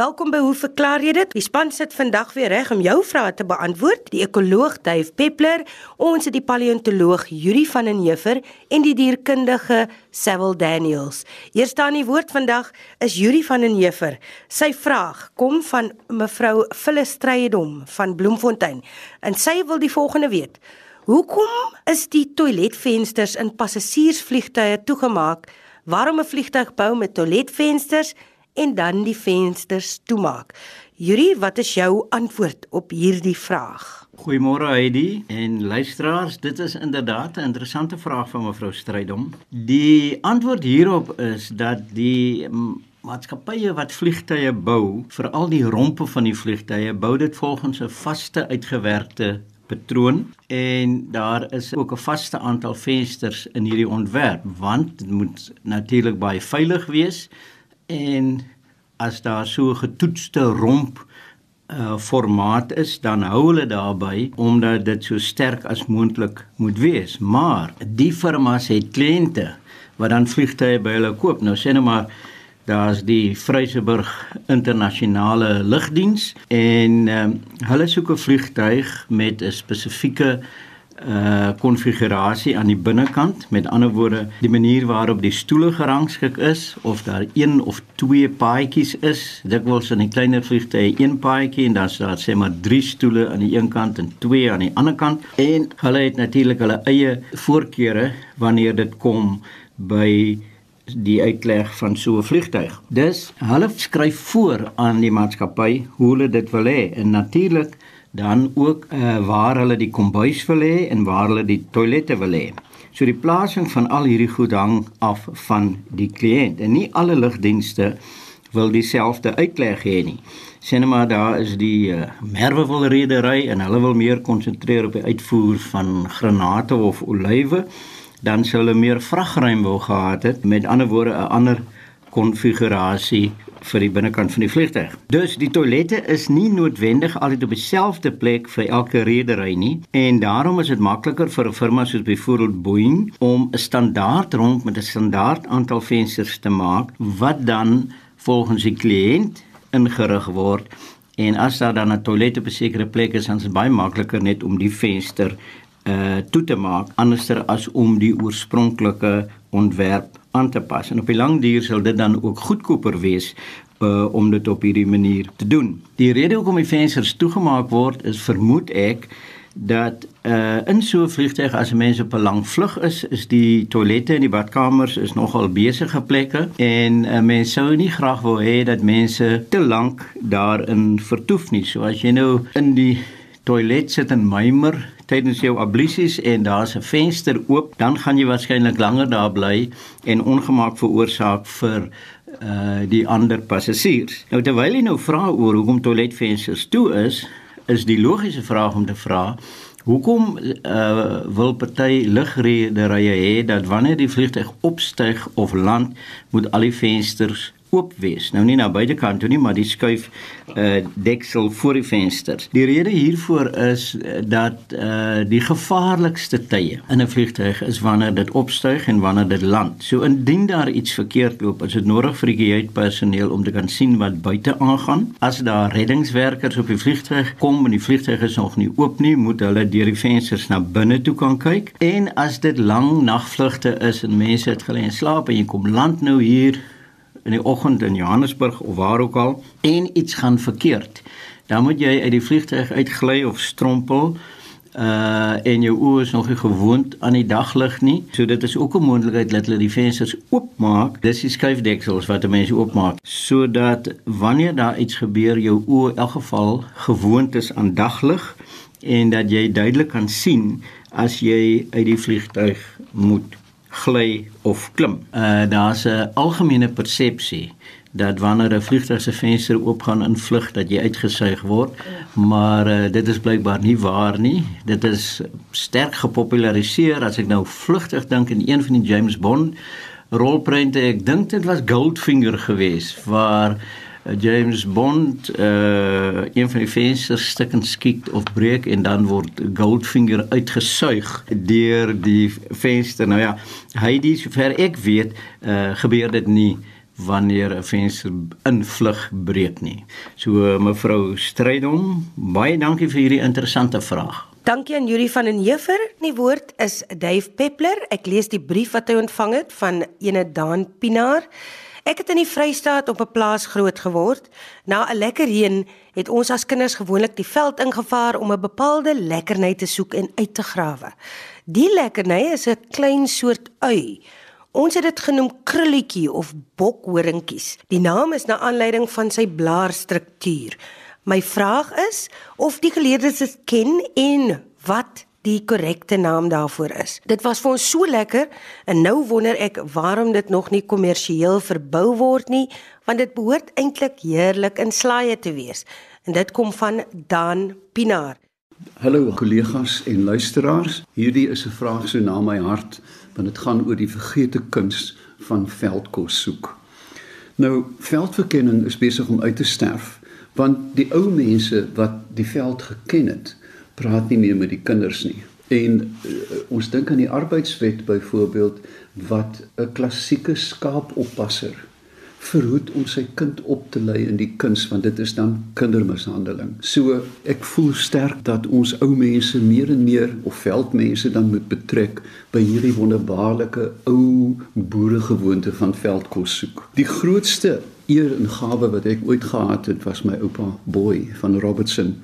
Welkom by Hoe verklaar jy dit? Die span sit vandag weer reg om jou vrae te beantwoord. Die ekoloog Dave Peppler, ons het die paleontoloog Yuri van den Heever en die dierkundige Sewil Daniels. Eerste aan die woord vandag is Yuri van den Heever. Sy vraag kom van mevrou Phyllis Strydom van Bloemfontein en sy wil die volgende weet: Hoekom is die toiletvensters in passasiersvliegtuie toegemaak? Waarom 'n vliegtuig bou met toiletvensters? En dan die vensters toemaak. Yuri, wat is jou antwoord op hierdie vraag? Goeiemôre Heidi en luisteraars, dit is inderdaad 'n interessante vraag van mevrou Strydom. Die antwoord hierop is dat die maatskappye wat vliegtye bou, veral die rompe van die vliegtye, bou dit volgens 'n vaste uitgewerkte patroon en daar is ook 'n vaste aantal vensters in hierdie ontwerp want dit moet natuurlik baie veilig wees en as daar so getoetste romp uh formaat is dan hou hulle daarby omdat dit so sterk as moontlik moet wees. Maar die firmas het kliënte wat dan vliegtye by hulle koop. Nou sê net maar daar's die Vryseburg internasionale lugdiens en um, hulle soek 'n vliegtuig met 'n spesifieke uh konfigurasie aan die binnekant. Met ander woorde die manier waarop die stoele gerangskik is of daar een of twee paadjies is dikwels in 'n kleiner vliegtuig een paadjie en dan daar sê maar drie stoele aan die een kant en twee aan die ander kant. En hulle het natuurlik hulle eie voorkeure wanneer dit kom by die uitleg van so 'n vliegtuig. Dus hulle skryf voor aan die maatskappy hoe hulle dit wil hê. En natuurlik dan ook uh, waar hulle die kombuis wil hê en waar hulle die toilette wil hê. So die plasing van al hierdie goed hang af van die kliënt en nie alle lugdienste wil dieselfde uitleg hê nie. Sien maar daar is die uh, Merwe wil redery en hulle wil meer konsentreer op die uitvoer van granate of olywe, dan sou hulle meer vragruim wou gehad het, met ander woorde 'n ander konfigurasie vir die binnekant van die vliegtuig. Dus die toilette is nie noodwendig altyd op dieselfde plek vir elke redery nie en daarom is dit makliker vir 'n firma soos byvoorbeeld Boeing om 'n standaard rond met 'n standaard aantal vensters te maak wat dan volgens die kliënt ingerig word en as daar dan 'n toilet op 'n sekere plek is, dan is dit baie makliker net om die venster uh toe te maak anderster as om die oorspronklike ontwerp aan te pas. En op die lang duur sal dit dan ook goedkoper wees uh om dit op hierdie manier te doen. Die rede hoekom die vensters toegemaak word is vermoed ek dat uh in so 'n vliegtuig as mense op 'n lang vlug is, is die toilette en die badkamers is nogal besige plekke en uh, mense sou nie graag wil hê dat mense te lank daarin vertoef nie. So as jy nou in die toilet sit en mymer tydens jou ablusies en daar's 'n venster oop, dan gaan jy waarskynlik langer daar bly en ongemak veroorsaak vir uh die ander passasiers. Nou terwyl jy nou vra oor hoekom toiletvensters toe is, is die logiese vraag om te vra Hoekom uh, wil party lugrederye hê dat wanneer die vliegtuig opstyg of land, moet al die vensters oop wees. Nou nie na beide kante nie, maar die skuif uh deksel voor die vensters. Die rede hiervoor is uh, dat uh die gevaarlikste tye in 'n vliegtuig is wanneer dit opstyg en wanneer dit land. So indien daar iets verkeerd loop, is dit nodig vir die gate-personeel om te kan sien wat buite aangaan. As daar reddingswerkers op die vliegtuig kom en die vliegtuig is nog nie oop nie, moet hulle deur die vensters na binne toe kan kyk. En as dit lang nagvlugte is en mense het gelê en slaap en jy kom land nou hier in die oggend in Johannesburg of waar ook al en iets gaan verkeerd, dan moet jy uit die vliegtuig uitgly of strompel uh en jou oë is nog nie gewoond aan die daglig nie. So dit is ook 'n moontlikheid dat hulle die vensters oopmaak. Dis die skuifdeksels wat mense oopmaak sodat wanneer daar iets gebeur, jou oë in elk geval gewoond is aan daglig en dat jy duidelik kan sien as jy uit die vliegtuig moet gly of klim. Uh daar's 'n algemene persepsie dat wanneer 'n vliegtuig se venster oopgaan in vlug dat jy uitgesuig word, maar uh, dit is blykbaar nie waar nie. Dit is sterk gepopulariseer as ek nou vlugtig dink in een van die James Bond rolprente, ek dink dit was Goldfinger geweest waar James Bond uh een van die vensters stukkend skiet of breek en dan word Goldfinger uitgesuig deur die venster. Nou ja, hy dis sover ek weet, uh gebeur dit nie wanneer 'n venster invlug breek nie. So mevrou Strydom, baie dankie vir hierdie interessante vraag. Dankie aan Yuri van den Heever. Die woord is Dave Peppler. Ek lees die brief wat hy ontvang het van ene Daan Pinaar. Ek het in die Vrystaat op 'n plaas groot geword. Na 'n lekker reën het ons as kinders gewoonlik die veld ingevaar om 'n bepaalde lekkerny te soek en uit te grawe. Die lekkerny is 'n klein soort ui. Ons het dit genoem krulletjie of bokhoringkies. Die naam is na aanleiding van sy blaarstruktuur. My vraag is of die geleerdes dit ken en wat die korrekte naam daarvoor is. Dit was vir ons so lekker en nou wonder ek waarom dit nog nie kommersieel verbou word nie, want dit behoort eintlik heerlik in slaaië te wees. En dit kom van Dan Pinaar. Hallo kollegas en luisteraars. Hierdie is 'n vraag so na my hart want dit gaan oor die vergete kuns van veldkos soek. Nou veldverkenning is besig om uit te sterf want die ou mense wat die veld geken het, praat nie meer met die kinders nie. En uh, ons dink aan die arbeidswet byvoorbeeld wat 'n klassieke skaapoppasser verhoed om sy kind op te lei in die kuns want dit is dan kindermishandeling. So ek voel sterk dat ons ou mense meer en meer of veldmense dan moet betrek by hierdie wonderbaarlike ou boeregewoonte van veldkos soek. Die grootste eer en gawe wat ek ooit gehad het was my oupa Boy van Robertson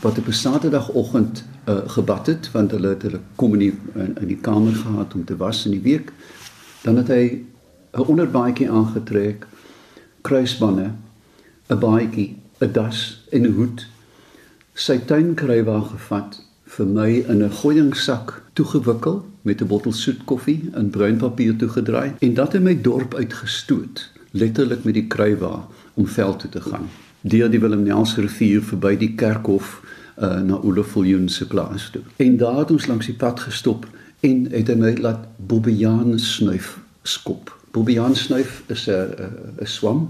wat op 'n Saterdagoggend uh, gebad het want hulle het hulle kom in die in, in die kamer gehad om te was in die week. Dan het hy 'n onderbaadjie aangetrek, kruisbande, 'n baadjie, 'n das en 'n hoed. Sy tuinkrywa gevat vir my in 'n gooiingsak toegewikkel met 'n bottel soet koffie in bruin papier toegedraai en dat in my dorp uitgestoot, letterlik met die kruiwa om veld toe te gaan deur die Willem Nels rivier verby die kerkhof uh, na Olofiljoen se plaas toe. En daar het ons langs die pad gestop en het hy my laat bobbejaan snuif skop. Bobbejaan snuif is 'n 'n swam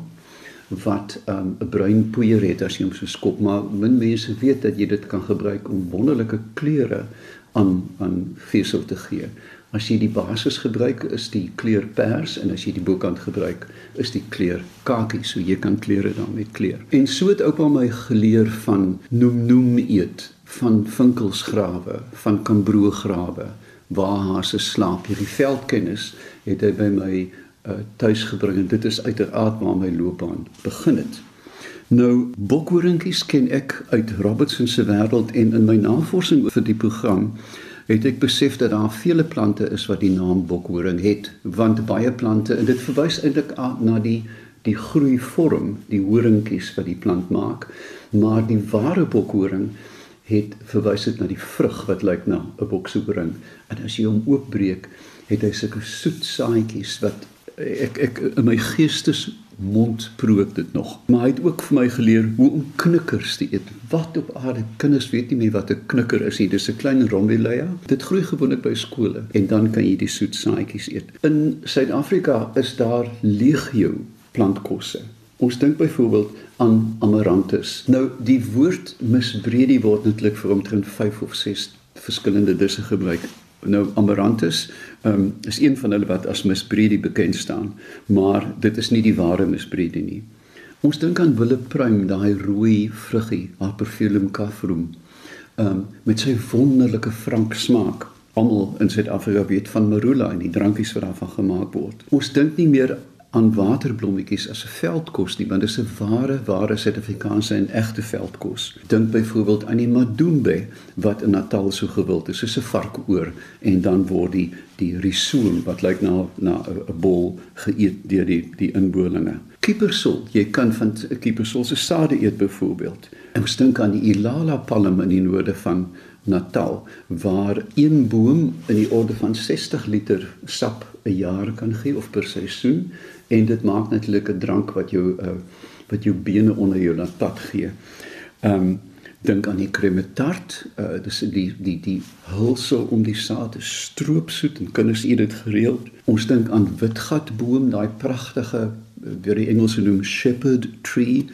wat um, 'n um, bruin poeier het as jy hom so skop, maar min mense weet dat jy dit kan gebruik om wonderlike kleure aan aan vesel te gee. As jy die basis gebruik, is die kleur pers en as jy die bokant gebruik, is die kleur kakie, so jy kan kleure daarmee kleur. En so het oupa my geleer van noem noem eet, van vinkelsgrawe, van kambroegrawe, waar hase slaap. Hierdie veldkennis het hy by my uh, tuis gebring en dit is uiteraard waar my loopbaan begin het. Nou bokhorinkies ken ek uit Robertson se wêreld en in my navorsing oor die program het ek besef dat daar vele plante is wat die naam bokhoring het want baie plante en dit verwys eintlik na die die groeivorm die horingkies wat die plant maak maar die ware bokhoring het verwys dit na die vrug wat lyk na 'n bokshoring en as jy hom oopbreek het hy sulke soet saadjies wat ek ek in my geestes mond prook dit nog. Maar hy het ook vir my geleer hoe om knikkers te eet. Wat op aarde kinders weet nie meer wat 'n knikker is nie. Dis 'n klein rondelia. Dit groei gewoonlik by skole en dan kan jy die soet saaitjies eet. In Suid-Afrika is daar legio plantkosse. Ons dink byvoorbeeld aan amaranthus. Nou die woord misbreedie word netlik vir omtrent 5 of 6 verskillende disse gebruik Nou Amaranthus um, is een van hulle wat as misbreedie bekend staan, maar dit is nie die ware misbreedie nie. Ons dink aan willepruim, daai rooi vruggie, Aperfilum cafrum, um, met sy wonderlike frank smaak. Almal in Suid-Afrika weet van marula en die drankies wat daarvan gemaak word. Ons dink nie meer aan waterblommetjies as 'n veldkos nie, want dit is 'n ware ware Suid-Afrikaanse en egte veldkos. Dink byvoorbeeld aan die madumbe wat in Natal so gewild is, soos 'n varkoor en dan word die die risool wat lyk na na 'n bol geëet deur die die inboorlinge. Kiepersol, jy kan van kiepersol se sade eet byvoorbeeld. Ons dink aan die Ilala palm in die noorde van Natal waar een boom in die orde van 60 liter sap 'n jaar kan gee of per seisoen en dit maak natuurlik 'n drank wat jou uh, wat jou bene onder jou laat pad gee. Ehm um, dink aan die kremetart, uh, dis die die die hulsel om die saad te stroopsoet en kinders eet dit gereeld. Ons dink aan witgatboom, daai pragtige wat die Engelse noem shepherd tree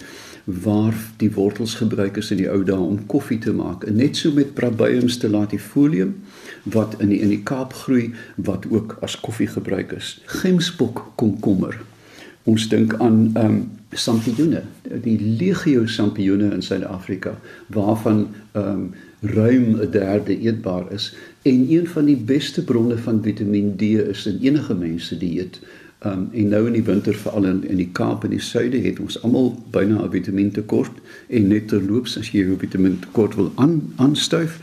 waar die wortels gebruik is in die ou dae om koffie te maak. En net so met Prabium stellatiefolium wat in die in die Kaap groei wat ook as koffie gebruik is. Gemsbok komkommer Ons dink aan ehm um, sampioene, die legio sampioene in Suid-Afrika waarvan ehm um, ruim 'n derde eetbaar is en een van die beste bronne van Vitamiin D is in enige mens se dieet. Um, en nou in die winter veral in in die Kaap en die suide het ons almal byna 'n vitamien tekort en net terloops as jy jou vitamien tekort wil aan aanstuif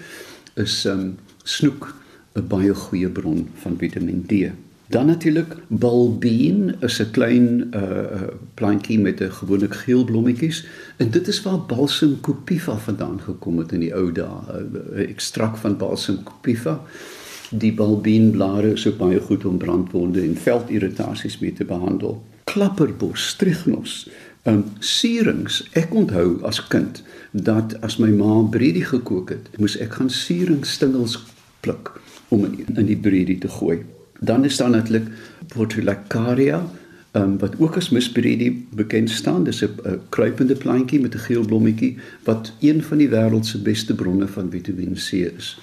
is um, snoek 'n baie goeie bron van vitamien D. Dan natuurlik balbeen is 'n klein uh plantjie met 'n gewone geel blommetjies en dit is waar balsam copiva vandaan gekom het in die ou dae, 'n ekstrakt van balsam copiva. Die balbeenblare is ook baie goed om brandwonde en veldirritasies mee te behandel. Klapperbos, strignos, um ehm, sierings. Ek onthou as kind dat as my ma bredie gekook het, moes ek gaan sieringstingels pluk om in, in die bredie te gooi. Dan is daar natuurlik Portulacaria, um, wat ook as misbredie bekend staan. Dis 'n kruipende plantjie met 'n geel blommetjie wat een van die wêreld se beste bronne van Vitamiin C is.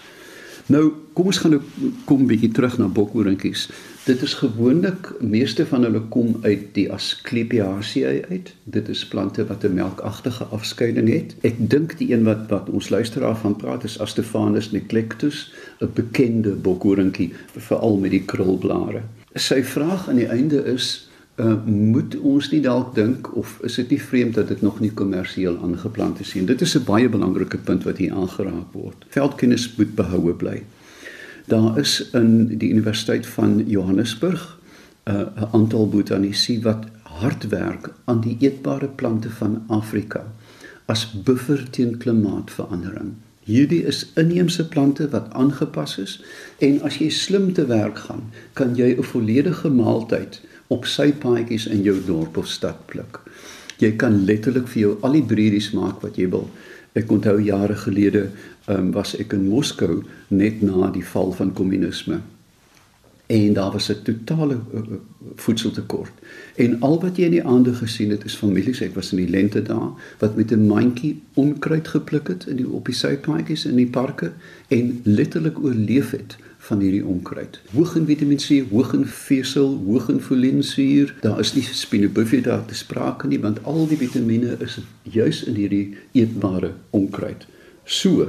Nou, kom ons gaan nou kom bietjie terug na bokhorinkies. Dit is gewoonlik meeste van hulle kom uit die Asclepiaceae uit. Dit is plante wat 'n melkagtige afskeiding het. Ek dink die een wat wat ons luisteraar van praat is Astephanus neglectus, 'n bekende bokhorinkie veral met die krulblare. Sy vraag aan die einde is Uh, moet ons nie dalk dink of is dit nie vreemd dat dit nog nie kommersieel aangeplant is nie. Dit is 'n baie belangrike punt wat hier aangeraak word. Veldkennis moet behoue bly. Daar is in die Universiteit van Johannesburg uh, 'n uh, aantal botanisi wat hard werk aan die eetbare plante van Afrika as buffer teen klimaatsverandering. Hierdie is inheemse plante wat aangepas is en as jy slim te werk gaan, kan jy 'n volledige maaltyd op sy paadjies in jou dorp of stad pluk. Jy kan letterlik vir jou al die breedies maak wat jy wil. Ek onthou jare gelede um, was ek in Moskou net na die val van kommunisme. En daar was 'n totale uh, voedseltekort. En al wat jy in die aande gesien het is families, ek was in die lente daar wat met 'n mandjie onkruid gepluk het in die op die sypaadjies in die parke en letterlik oorleef het van hierdie onkruid. Hoog in Vitamiin C, hoog in vesel, hoog in folinsuur. Daar is nie spinobufie daar te sprake nie want al die vitamiene is juis in hierdie eetbare onkruid. So,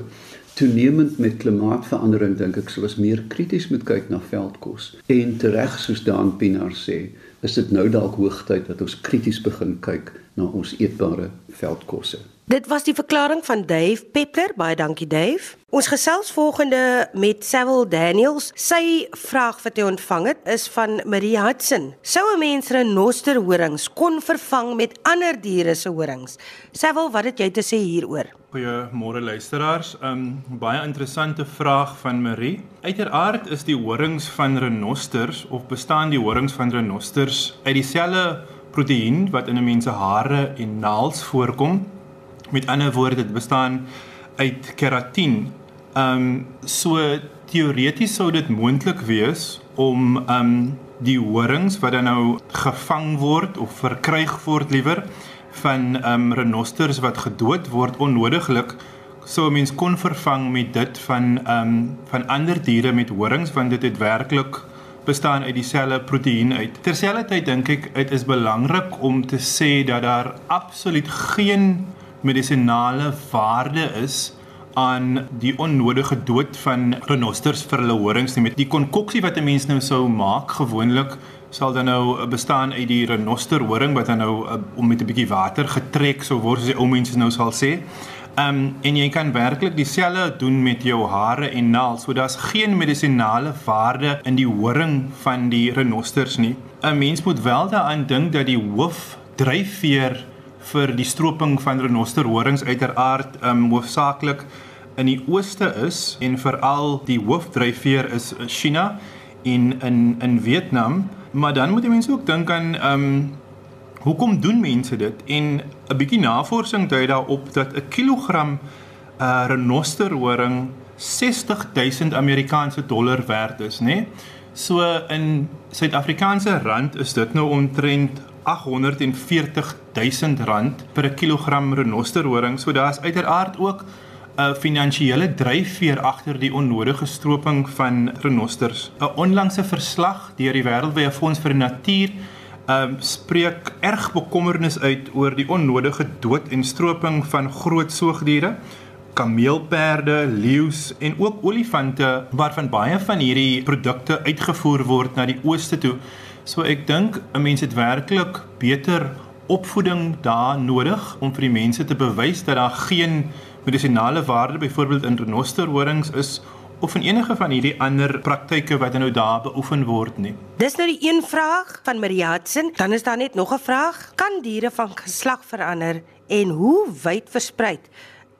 toenemend met klimaatsverandering dink ek sou ons meer krities moet kyk na veldkos. En tereg soos Daan Pinaar sê, is dit nou dalk hoogtyd dat ons krities begin kyk na ons eetbare veldkosse. Dit was die verklaring van Dave Peppler. Baie dankie Dave. Ons gesels volgende met Sewil Daniels. Sy vraag wat hy ontvang het is van Marie Hudson. Sou 'n mens renosterhorings kon vervang met ander diere se horings? Sewil, wat het jy te sê hieroor? Goeiemôre luisteraars. 'n um, Baie interessante vraag van Marie. Uiteraard is die horings van renosters of bestaan die horings van renosters uit dieselfde proteïen wat in 'n mens se hare en naels voorkom Met ander woorde, dit bestaan uit keratien. Ehm um, so teoreties sou dit moontlik wees om ehm um, die horings wat dan nou gevang word of verkryg word liewer van ehm um, renosters wat gedood word onnodiglik sou mens kon vervang met dit van ehm um, van ander diere met horings want dit het werklik bestaan uit dieselfde proteïen uit. Terselfdertyd dink ek dit is belangrik om te sê dat daar absoluut geen medisinale waarde is aan die onnodige dood van renosters vir hulle horings nie met die konkoksie wat 'n mens nou sou maak gewoonlik sal dan nou bestaan uit die renoster horing wat dan nou uh, om met 'n bietjie water getrek sou word soos die ou mense nou sal sê. Ehm um, en jy kan werklik dieselfde doen met jou hare en naels. So daar's geen medisinale waarde in die horing van die renosters nie. 'n Mens moet wel daaraan dink dat die hoof dryfveer vir die stroping van renosterhorings uiteraard um hoofsaaklik in die ooste is en veral die hoofdryfveer is China en in in Vietnam maar dan moet mense ook dink aan um hoekom doen mense dit en 'n bietjie navorsing dui daarop dat 'n kilogram uh renosterhoring 60000 Amerikaanse dollar werd is nê nee? so in Suid-Afrikaanse rand is dit nou omtrent 840 000 rand per kilogram renosterhoring. So daar's uiteraard ook 'n finansiële dryfveer agter die onnodige stroping van renosters. 'n Onlangse verslag deur die Wêreldwye Fonds vir die Natuur um, spreek erg bekommernis uit oor die onnodige dood en stroping van groot soogdiere kameelperde, leeu's en ook olifante waarvan baie van hierdie produkte uitgevoer word na die ooste toe. So ek dink 'n mens het werklik beter opvoeding daar nodig om vir die mense te bewys dat daar geen medisonale waarde byvoorbeeld in renosterhorings is of in enige van hierdie ander praktyke wat nou daar beoefen word nie. Dis nou die een vraag van Mariatsen, dan is daar net nog 'n vraag: kan diere van geslag verander en hoe wyd versprei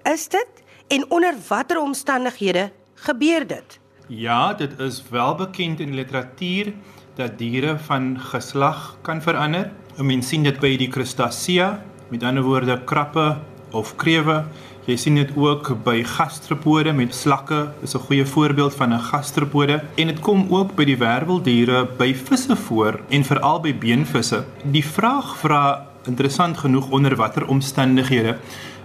is dit en onder watter omstandighede gebeur dit? Ja, dit is wel bekend in literatuur dat diere van geslag kan verander. 'n Mens sien dit by die crustacea, met ander woorde krappe of krewe Jy sien dit ook by gastropode met slakke, is 'n goeie voorbeeld van 'n gastropode en dit kom ook by die werweldiere, by visse voor en veral by beenvisse. Die vraag vra interessant genoeg onder watter omstandighede.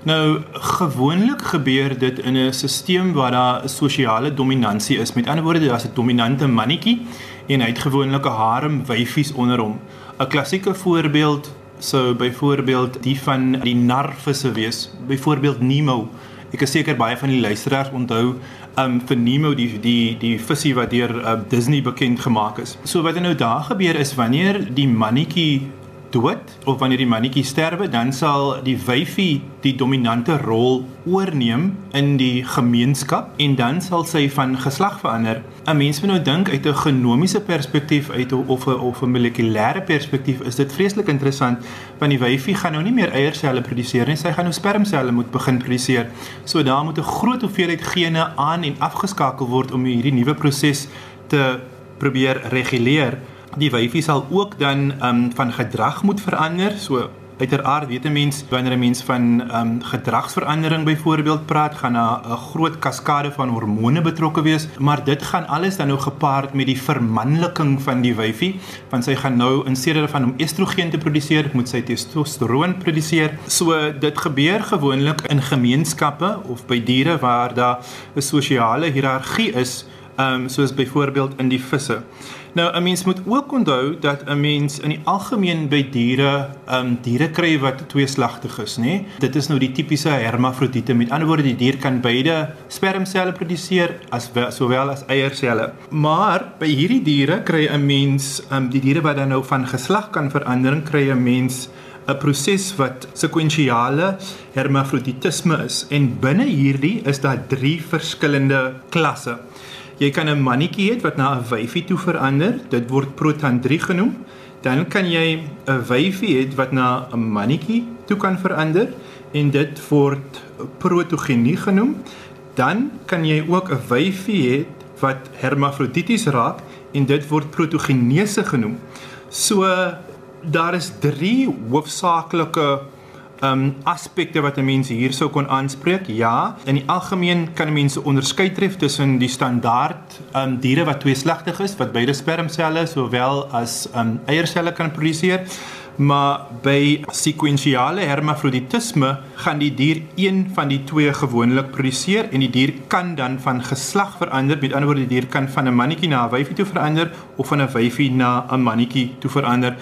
Nou gewoonlik gebeur dit in 'n stelsel waar daar sosiale dominansie is. Met ander woorde, daar's 'n dominante mannetjie en hy het gewoonlik 'n harem wyfies onder hom. 'n Klassieke voorbeeld So byvoorbeeld die van die narvisse wees, byvoorbeeld Nemo. Ek is seker baie van die luisteraars onthou um vir Nemo die die die visie wat deur uh, Disney bekend gemaak is. So wat er nou daar gebeur is wanneer die mannetjie dood of wanneer die mannetjie sterwe, dan sal die wyfie die dominante rol oorneem in die gemeenskap en dan sal sy van geslag verander. 'n Mens moet nou dink uit 'n genomiese perspektief uit of 'n of 'n molekulêre perspektief is dit vreeslik interessant want die wyfie gaan nou nie meer eierselle produseer nie, sy gaan nou spermselle moet begin produseer. So daar moet 'n groot hoeveelheid gene aan en afgeskakel word om hierdie nuwe proses te probeer reguleer die wyfie sal ook dan um van gedrag moet verander. So uiteraard weet 'n mens wanneer 'n mens van um gedragsverandering byvoorbeeld praat, gaan 'n groot kaskade van hormone betrokke wees, maar dit gaan alles dan nou gepaard met die vermanliking van die wyfie, want sy gaan nou in steede van om estrogen te produseer, moet sy testosteron produseer. So dit gebeur gewoonlik in gemeenskappe of by diere waar daar 'n sosiale hiërargie is, um soos byvoorbeeld in die visse. Nou 'n mens moet ook onthou dat 'n mens in die algemeen by diere, ehm um, diere kry wat tweeslagtig is, nê? Dit is nou die tipiese hermafrodiete. Met ander woorde, die dier kan beide spermselle produseer as sowel as eierselle. Maar by hierdie diere kry 'n mens, ehm um, die diere wat dan nou van geslag kan verander, kry 'n mens 'n proses wat sekwensiale hermafroditisme is en binne hierdie is daar drie verskillende klasse. Jy kan 'n mannetjie hê wat na 'n wyfie toe verander. Dit word protandrie genoem. Dan kan jy 'n wyfie hê wat na 'n mannetjie toe kan verander en dit word protogenie genoem. Dan kan jy ook 'n wyfie hê wat hermafrodities raak en dit word protogenese genoem. So daar is 3 hoofsaaklike um aspekte wat 'n mens hier sou kon aanspreek. Ja, in die algemeen kan mense onderskei tref tussen die standaard um diere wat tweeslagtig is wat beide spermselle sowel as um eierselle kan produseer. Maar by sekwensiale hermafroditisme gaan die dier een van die twee gewoonlik produseer en die dier kan dan van geslag verander. Met ander woorde, die dier kan van 'n mannetjie na 'n wyfie toe verander of van 'n wyfie na 'n mannetjie toe verander.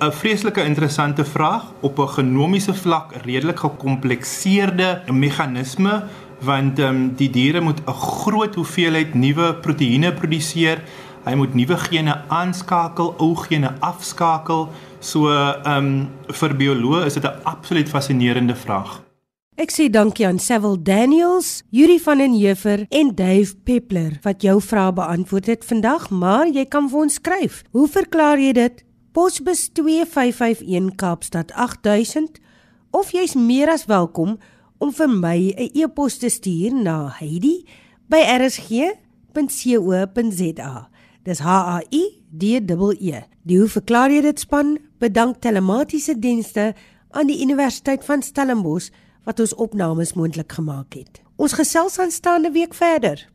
'n vreeslike interessante vraag op 'n genomiese vlak, redelik gekomplekseerde meganisme want ehm um, die diere moet 'n groot hoeveelheid nuwe proteïene produseer. Hy moet nuwe gene aanskakel, ou gene afskakel. So ehm um, vir bioloë is dit 'n absoluut fascinerende vraag. Ek sê dankie aan Sewil Daniels, Yuri van den Heever en Dave Peppler wat jou vrae beantwoord het vandag, maar jy kan vir ons skryf. Hoe verklaar jy dit? Posbus 2551 Kaapstad 8000 of jy's meer as welkom om vir my 'n e-pos te stuur na heidi@rsg.co.za. Dis H A I D E E. Die hoe verklaar jy dit span? Bedank telematiese dienste aan die Universiteit van Stellenbosch wat ons opnames moontlik gemaak het. Ons gesels aanstaande week verder.